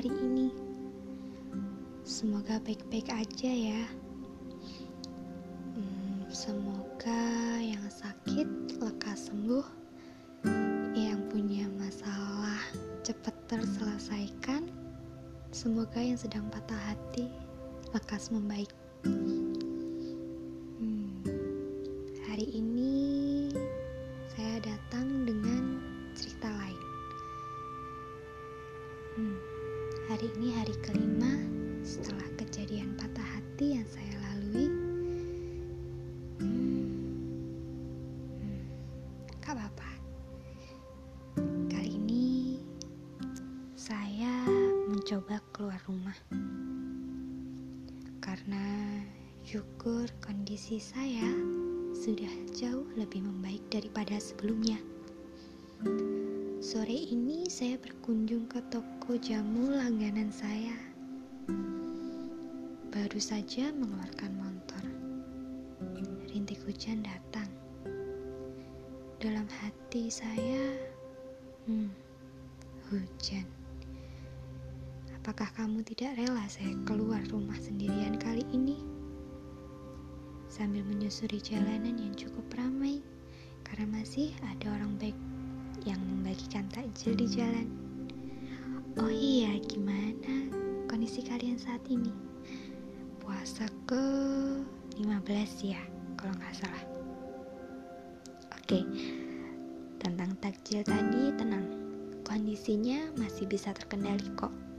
hari ini? Semoga baik-baik aja ya. Hmm, semoga yang sakit lekas sembuh, yang punya masalah cepat terselesaikan. Semoga yang sedang patah hati lekas membaik. Mencoba keluar rumah karena syukur kondisi saya sudah jauh lebih membaik daripada sebelumnya. Sore ini saya berkunjung ke toko jamu langganan saya. Baru saja mengeluarkan motor. Rintik hujan datang. Dalam hati saya, hmm, hujan. Apakah kamu tidak rela saya keluar rumah sendirian kali ini? Sambil menyusuri jalanan yang cukup ramai, karena masih ada orang baik yang membagikan takjil di jalan. Oh iya, gimana kondisi kalian saat ini? Puasa ke 15 ya, kalau nggak salah. Oke, tentang takjil tadi tenang, kondisinya masih bisa terkendali kok,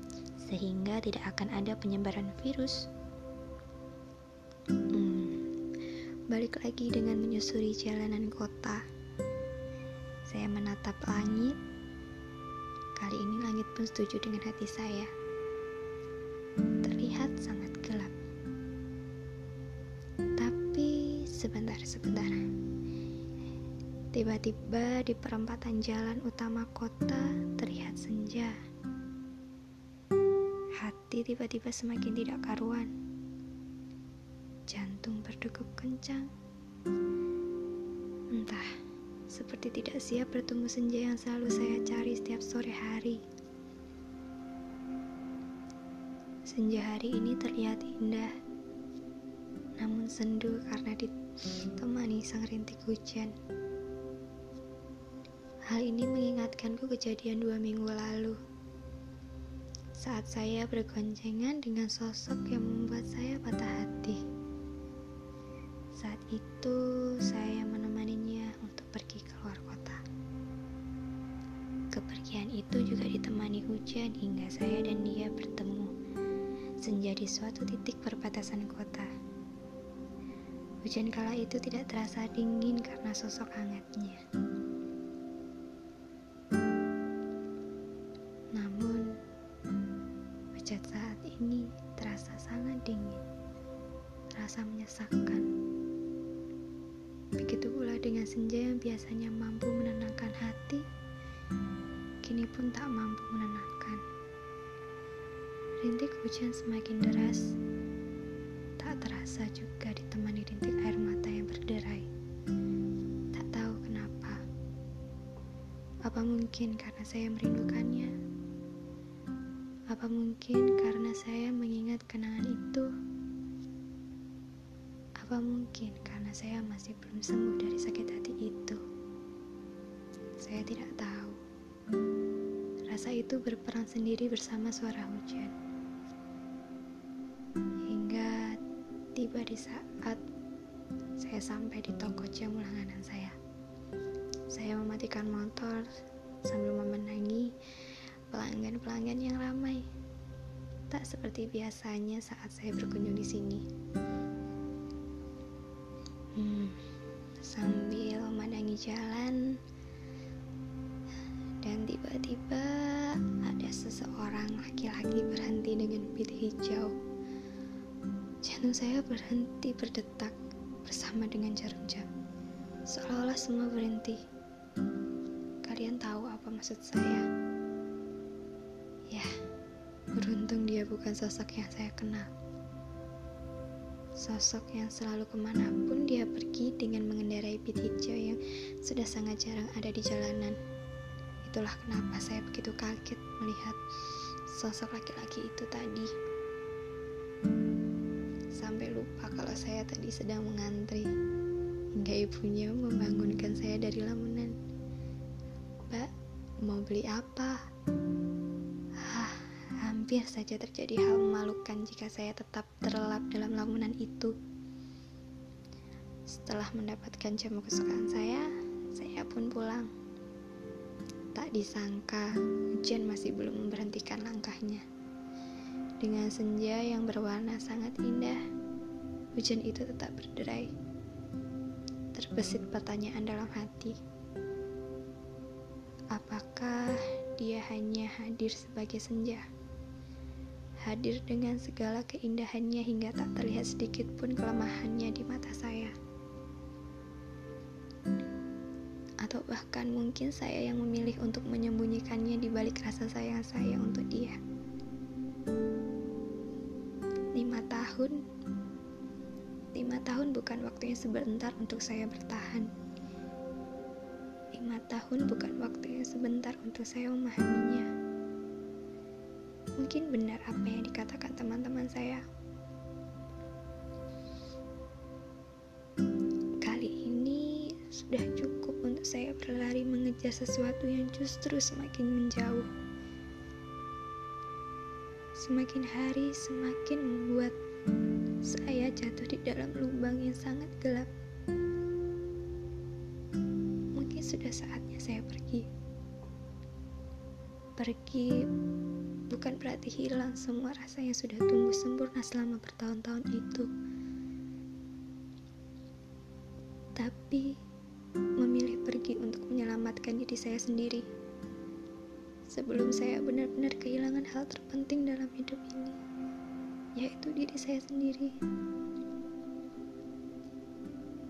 sehingga tidak akan ada penyebaran virus. Hmm, balik lagi dengan menyusuri jalanan kota. Saya menatap langit. Kali ini langit pun setuju dengan hati saya. Terlihat sangat gelap. Tapi sebentar-sebentar. Tiba-tiba di perempatan jalan utama kota terlihat senja. Hati tiba-tiba semakin tidak karuan. Jantung berdegup kencang. Entah, seperti tidak siap bertemu senja yang selalu saya cari setiap sore hari. Senja hari ini terlihat indah, namun sendu karena ditemani sang rintik hujan. Hal ini mengingatkanku kejadian dua minggu lalu. Saat saya bergoncengan dengan sosok yang membuat saya patah hati. Saat itu saya menemaninya untuk pergi keluar kota. Kepergian itu juga ditemani hujan hingga saya dan dia bertemu senja di suatu titik perbatasan kota. Hujan kala itu tidak terasa dingin karena sosok hangatnya. Menyesakkan. Begitu pula dengan senja yang biasanya mampu menenangkan hati, kini pun tak mampu menenangkan. Rintik hujan semakin deras, tak terasa juga ditemani rintik air mata yang berderai. Tak tahu kenapa. Apa mungkin karena saya merindukannya? Apa mungkin karena saya mengingat kenangan itu? Apa mungkin karena saya masih belum sembuh dari sakit hati itu? Saya tidak tahu. Rasa itu berperang sendiri bersama suara hujan. Hingga tiba di saat saya sampai di toko jamu langganan saya. Saya mematikan motor sambil memenangi pelanggan-pelanggan yang ramai. Tak seperti biasanya saat saya berkunjung di sini. Laki-laki berhenti dengan pit hijau. Jantung saya berhenti berdetak bersama dengan jarum jam. Seolah-olah semua berhenti. Kalian tahu apa maksud saya? Ya, beruntung dia bukan sosok yang saya kenal. Sosok yang selalu ke mana pun dia pergi dengan mengendarai pit hijau yang sudah sangat jarang ada di jalanan. Itulah kenapa saya begitu kaget melihat sosok laki-laki itu tadi. Sampai lupa kalau saya tadi sedang mengantri hingga ibunya membangunkan saya dari lamunan. Mbak, mau beli apa? Hah, hampir saja terjadi hal memalukan jika saya tetap terlelap dalam lamunan itu. Setelah mendapatkan jamu kesukaan saya, saya pun pulang. Tak disangka, hujan masih belum memberhentikan langkahnya. Dengan senja yang berwarna sangat indah, hujan itu tetap berderai. Terbesit pertanyaan dalam hati. Apakah dia hanya hadir sebagai senja? Hadir dengan segala keindahannya hingga tak terlihat sedikit pun kelemahannya di mata saya. Atau bahkan mungkin saya yang memilih untuk menyembunyikannya di balik rasa sayang saya untuk dia. Lima tahun, lima tahun bukan waktu yang sebentar untuk saya bertahan. Lima tahun bukan waktu yang sebentar untuk saya memahaminya. Mungkin benar apa yang dikatakan teman-teman saya. Kali ini sudah cukup saya berlari mengejar sesuatu yang justru semakin menjauh. Semakin hari semakin membuat saya jatuh di dalam lubang yang sangat gelap. Mungkin sudah saatnya saya pergi. Pergi bukan berarti hilang semua rasa yang sudah tumbuh sempurna selama bertahun-tahun itu. Tapi menyelamatkan diri saya sendiri. Sebelum saya benar-benar kehilangan hal terpenting dalam hidup ini, yaitu diri saya sendiri.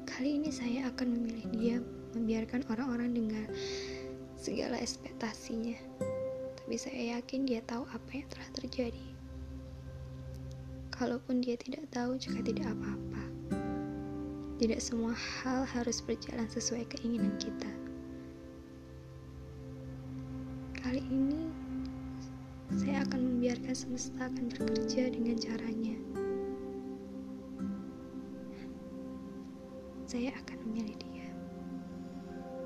Kali ini saya akan memilih dia, membiarkan orang-orang dengar segala ekspektasinya. Tapi saya yakin dia tahu apa yang telah terjadi. Kalaupun dia tidak tahu juga tidak apa-apa. Tidak semua hal harus berjalan sesuai keinginan kita. Kali ini, saya akan membiarkan semesta akan bekerja dengan caranya. Saya akan memilih dia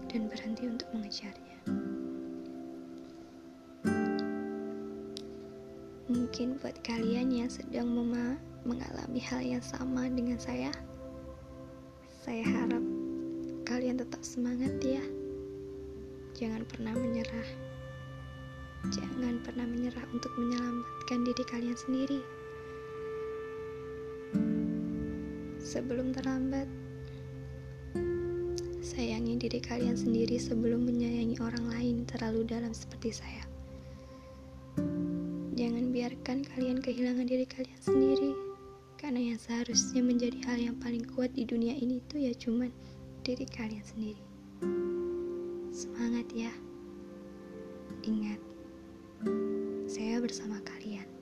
dan berhenti untuk mengejarnya. Mungkin buat kalian yang sedang mengalami hal yang sama dengan saya, saya harap kalian tetap semangat ya. Jangan pernah menyerah. Jangan pernah menyerah untuk menyelamatkan diri kalian sendiri. Sebelum terlambat, sayangi diri kalian sendiri sebelum menyayangi orang lain terlalu dalam seperti saya. Jangan biarkan kalian kehilangan diri kalian sendiri. Karena yang seharusnya menjadi hal yang paling kuat di dunia ini itu ya cuman diri kalian sendiri. Semangat ya. Ingat, saya bersama kalian.